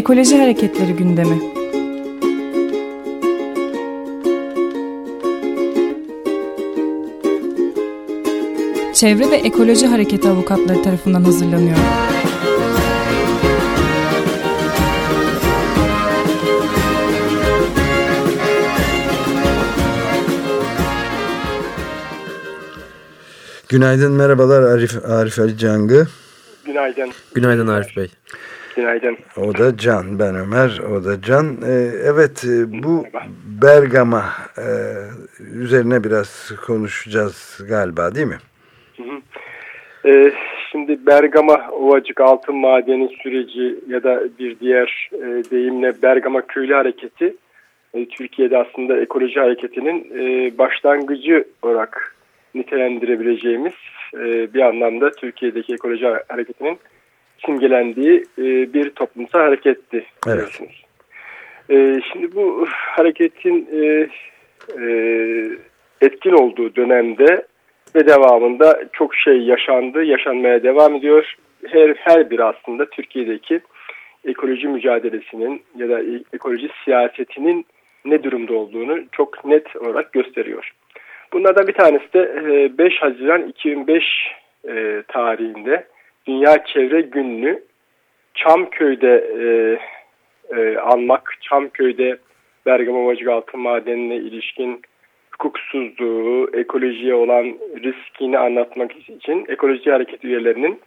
Ekoloji Hareketleri gündemi. Çevre ve Ekoloji Hareketi avukatları tarafından hazırlanıyor. Günaydın, merhabalar Arif, Arif Ali Cangı. Günaydın. Günaydın Arif Bey. Günaydın. O da Can, ben Ömer, o da Can. Ee, evet, e, bu Bergama e, üzerine biraz konuşacağız galiba değil mi? Hı hı. Ee, şimdi Bergama Ovacık Altın Madeni süreci ya da bir diğer e, deyimle Bergama Köylü Hareketi e, Türkiye'de aslında ekoloji hareketinin e, başlangıcı olarak nitelendirebileceğimiz e, bir anlamda Türkiye'deki ekoloji hareketinin simgelendiği e, bir toplumsal hareketti. Evet. E, şimdi bu hareketin e, e, etkin olduğu dönemde ve devamında çok şey yaşandı, yaşanmaya devam ediyor. Her, her biri aslında Türkiye'deki ekoloji mücadelesinin ya da ekoloji siyasetinin ne durumda olduğunu çok net olarak gösteriyor. Bunlardan bir tanesi de 5 Haziran 2005 e, tarihinde Dünya Çevre Günü'nü Çamköy'de e, e, anmak, Çamköy'de Bergama Vacık Altın Madeni'ne ilişkin hukuksuzluğu, ekolojiye olan riskini anlatmak için ekoloji hareket üyelerinin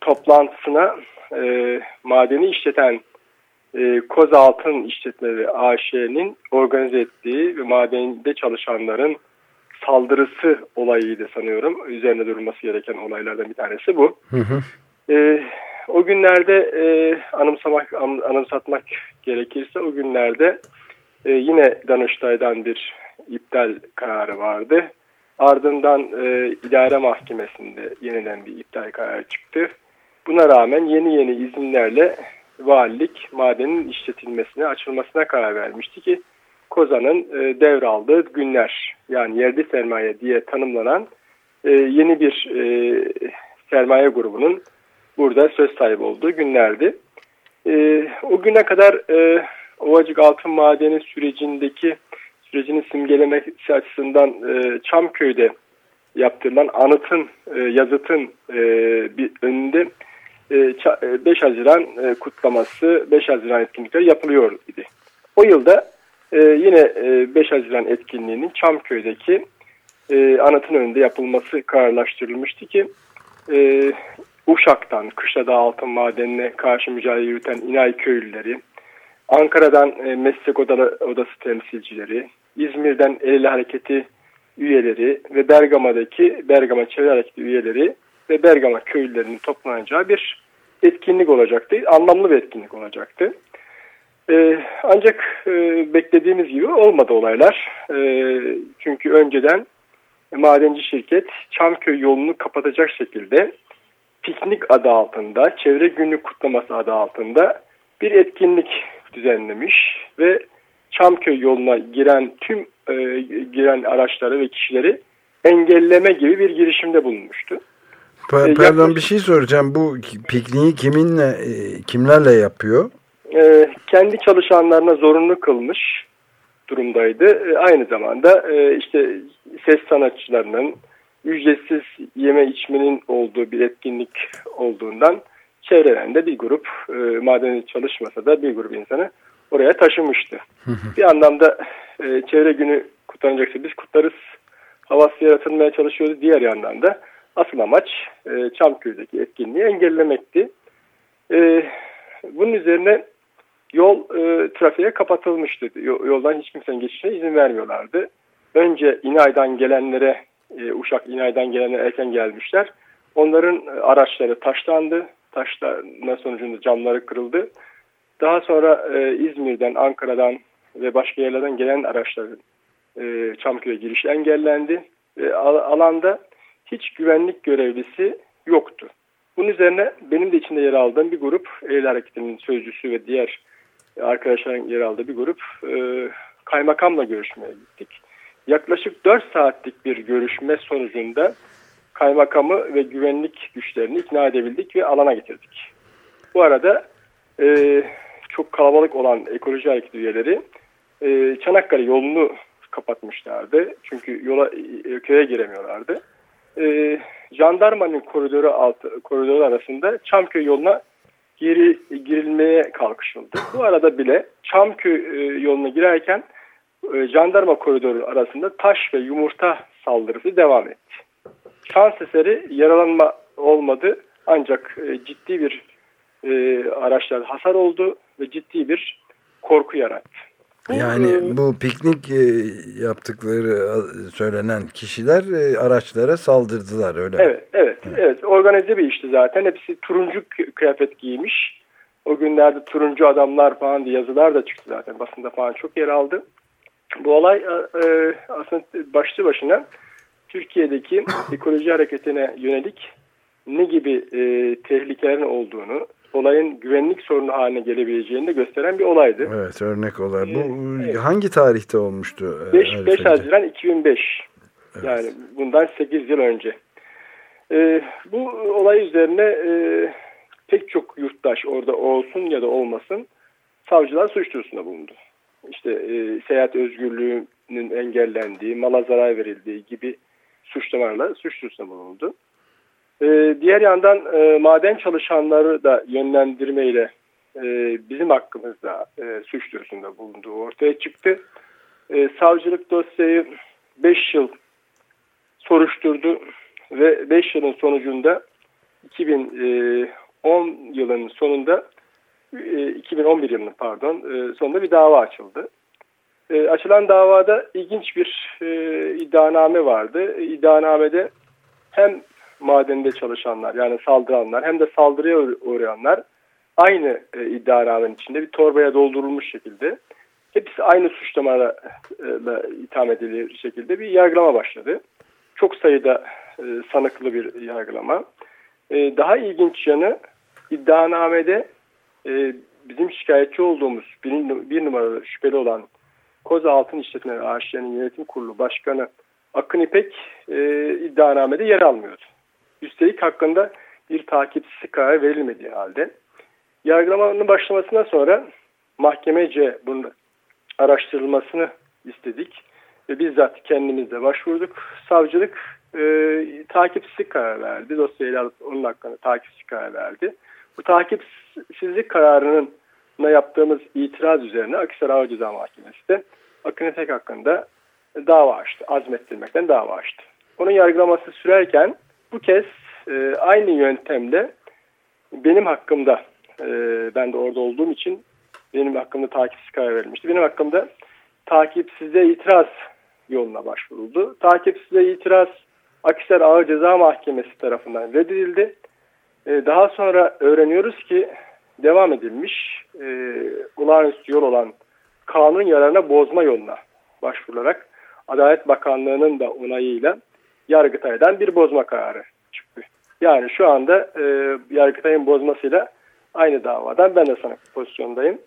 toplantısına e, madeni işleten e, Koz Altın İşletmeleri AŞ'nin organize ettiği ve madende çalışanların saldırısı olayıydı sanıyorum. Üzerine durulması gereken olaylardan bir tanesi bu. Hı hı. E, o günlerde e, anımsamak, anımsatmak gerekirse o günlerde e, yine Danıştay'dan bir iptal kararı vardı. Ardından e, idare mahkemesinde yeniden bir iptal kararı çıktı. Buna rağmen yeni yeni izinlerle valilik madenin işletilmesine, açılmasına karar vermişti ki Kozan'ın e, devraldığı günler yani yerli sermaye diye tanımlanan e, yeni bir e, sermaye grubunun burada söz sahibi olduğu günlerdi. E, o güne kadar e, Ovacık Altın Madeni sürecindeki sürecini simgelemesi açısından e, Çamköy'de yaptırılan anıtın, e, yazıtın e, bir önünde e, 5 e, Haziran e, kutlaması, 5 Haziran etkinlikleri yapılıyor idi. O yılda e, yine e, 5 Haziran etkinliğinin Çamköy'deki e, anıtın önünde yapılması kararlaştırılmıştı ki e, Uşak'tan Kışlada Altın Madenine karşı mücadele yürüten İnay köylüleri, Ankara'dan e, Meslek Odalı, Odası temsilcileri, İzmir'den El Hareketi üyeleri ve Bergama'daki Bergama Çevre Hareketi üyeleri ve Bergama köylülerinin toplanacağı bir etkinlik olacaktı. Anlamlı bir etkinlik olacaktı. Ee, ancak e, beklediğimiz gibi olmadı olaylar. E, çünkü önceden madenci şirket Çamköy yolunu kapatacak şekilde piknik adı altında, çevre günü kutlaması adı altında bir etkinlik düzenlemiş ve Çamköy yoluna giren tüm e, giren araçları ve kişileri engelleme gibi bir girişimde bulunmuştu. Pa pardon bir şey soracağım. Bu pikniği kiminle e, kimlerle yapıyor? E, kendi çalışanlarına zorunlu kılmış durumdaydı. E, aynı zamanda e, işte ses sanatçılarının ücretsiz yeme içmenin olduğu bir etkinlik olduğundan çevrelerinde bir grup e, madeni çalışmasa da bir grup insanı oraya taşımıştı. bir anlamda e, çevre günü kutlanacaksa biz kutlarız havası yaratılmaya çalışıyordu. Diğer yandan da asıl amaç e, Çamköy'deki etkinliği engellemekti. E, bunun üzerine yol e, trafiğe kapatılmıştı. Yoldan hiç kimsenin geçişine izin vermiyorlardı. Önce İnay'dan gelenlere, e, Uşak İnay'dan gelenlere erken gelmişler. Onların e, araçları taşlandı. Taşlanma sonucunda camları kırıldı. Daha sonra e, İzmir'den, Ankara'dan ve başka yerlerden gelen araçların e, Çamköy'e girişi engellendi. Ve alanda hiç güvenlik görevlisi yoktu. Bunun üzerine benim de içinde yer aldığım bir grup, Eylül Hareketi'nin sözcüsü ve diğer arkadaşların yer aldığı bir grup e, kaymakamla görüşmeye gittik. Yaklaşık 4 saatlik bir görüşme sonucunda kaymakamı ve güvenlik güçlerini ikna edebildik ve alana getirdik. Bu arada e, çok kalabalık olan ekoloji hareketi üyeleri e, Çanakkale yolunu kapatmışlardı. Çünkü yola e, köye giremiyorlardı. E, jandarmanın koridoru altı koridoru arasında Çamköy yoluna geri girilmeye kalkışıldı. Bu arada bile Çamköy e, yoluna girerken e, jandarma koridoru arasında taş ve yumurta saldırısı devam etti. Şans eseri yaralanma olmadı ancak e, ciddi bir araçlar hasar oldu ve ciddi bir korku yarattı. Yani e, bu piknik e, yaptıkları söylenen kişiler e, araçlara saldırdılar öyle mi? Evet, evet, evet. Organize bir işti zaten. Hepsi turuncu kıyafet giymiş. O günlerde turuncu adamlar falan diye yazılar da çıktı zaten. Basında falan çok yer aldı. Bu olay aslında başlı başına Türkiye'deki ekoloji hareketine yönelik ne gibi e, tehlikelerin olduğunu, olayın güvenlik sorunu haline gelebileceğini de gösteren bir olaydı. Evet örnek olay. Bu ee, evet. hangi tarihte olmuştu? 5, e, 5 Haziran 2005. Evet. Yani bundan 8 yıl önce. Ee, bu olay üzerine e, pek çok yurttaş orada olsun ya da olmasın savcılar suç duyurusunda bulundu. İşte e, seyahat özgürlüğünün engellendiği, mala zarar verildiği gibi suçlamalarla suç duyurusunda bulundu. E, diğer yandan e, maden çalışanları da yönlendirmeyle e, bizim hakkımızda e, suç duyurusunda bulunduğu ortaya çıktı. E, savcılık dosyayı 5 yıl soruşturdu ve 5 yılın sonucunda 2010 yılın sonunda 2011 yılının pardon sonunda bir dava açıldı. açılan davada ilginç bir iddianame vardı. İddianamede hem madende çalışanlar yani saldıranlar hem de saldırıya uğrayanlar aynı e, iddianamenin içinde bir torbaya doldurulmuş şekilde hepsi aynı suçlamayla e, itham edilir şekilde bir yargılama başladı. Çok sayıda e, sanıklı bir yargılama. E, daha ilginç yanı iddianamede e, bizim şikayetçi olduğumuz bir, bir numaralı şüpheli olan Koza Altın İşletmeleri AŞ'nin yönetim kurulu başkanı Akın İpek e, iddianamede yer almıyordu. Üstelik hakkında bir takipçisi karar verilmediği halde. Yargılamanın başlamasından sonra mahkemece bunun araştırılmasını istedik. Ve bizzat kendimizde başvurduk. Savcılık e, takipsizlik karar verdi. Dosyayı alıp onun hakkında takipsizlik karar verdi. Bu takipsizlik kararının yaptığımız itiraz üzerine Akisar Ağır Ceza Mahkemesi de Akın Etek hakkında dava açtı. Azmettirmekten dava açtı. Onun yargılaması sürerken bu kez e, aynı yöntemle benim hakkımda e, ben de orada olduğum için benim hakkımda takipsiz karar verilmişti. Benim hakkımda takipsizde itiraz yoluna başvuruldu. Takipsizde itiraz Akisar Ağır Ceza Mahkemesi tarafından reddedildi. E, daha sonra öğreniyoruz ki devam edilmiş e, olağanüstü yol olan kanun yararına bozma yoluna başvurularak Adalet Bakanlığı'nın da onayıyla Yargıtay'dan bir bozma kararı çıktı. Yani şu anda e, Yargıtay'ın bozmasıyla aynı davadan ben de sanık pozisyondayım.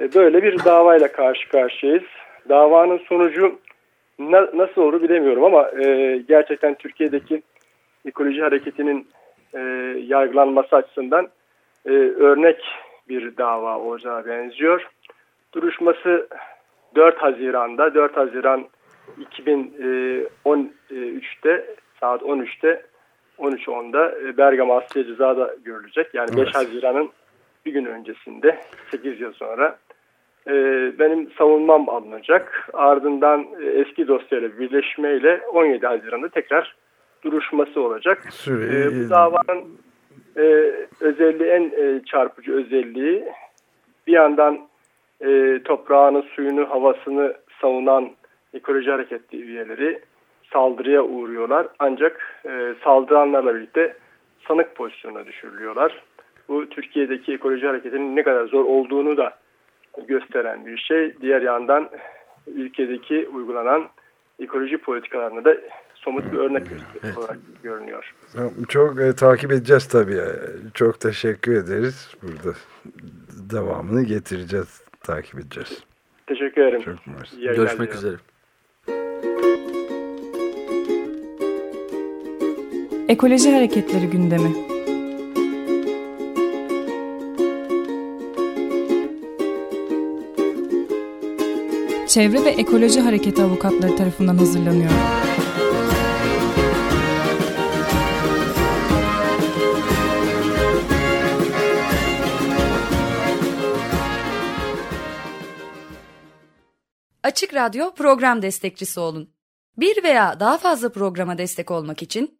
E, böyle bir davayla karşı karşıyayız. Davanın sonucu na, nasıl olur bilemiyorum ama e, gerçekten Türkiye'deki ekoloji hareketinin e, yargılanması açısından e, örnek bir dava olacağı benziyor. Duruşması 4 Haziran'da, 4 Haziran 2013'te saat 13'te 13.10'da e, Bergama Asya Ceza'da görülecek. Yani evet. 5 Haziran'ın bir gün öncesinde 8 yıl sonra e, benim savunmam alınacak. Ardından e, eski dosyayla birleşmeyle 17 Haziran'da tekrar duruşması olacak. E, bu davanın e, özelliği en e, çarpıcı özelliği bir yandan e, toprağını, suyunu, havasını savunan ekoloji hareketli üyeleri saldırıya uğruyorlar. Ancak e, saldıranlarla birlikte sanık pozisyonuna düşürülüyorlar. Bu Türkiye'deki ekoloji hareketinin ne kadar zor olduğunu da gösteren bir şey. Diğer yandan ülkedeki uygulanan ekoloji politikalarına da somut bir örnek evet. olarak görünüyor. Çok e, takip edeceğiz tabii. Çok teşekkür ederiz. Burada devamını getireceğiz, takip edeceğiz. Teşekkür ederim. Çok Görüşmek üzere. Ekoloji Hareketleri gündemi. Çevre ve Ekoloji Hareketi avukatları tarafından hazırlanıyor. Açık Radyo program destekçisi olun. Bir veya daha fazla programa destek olmak için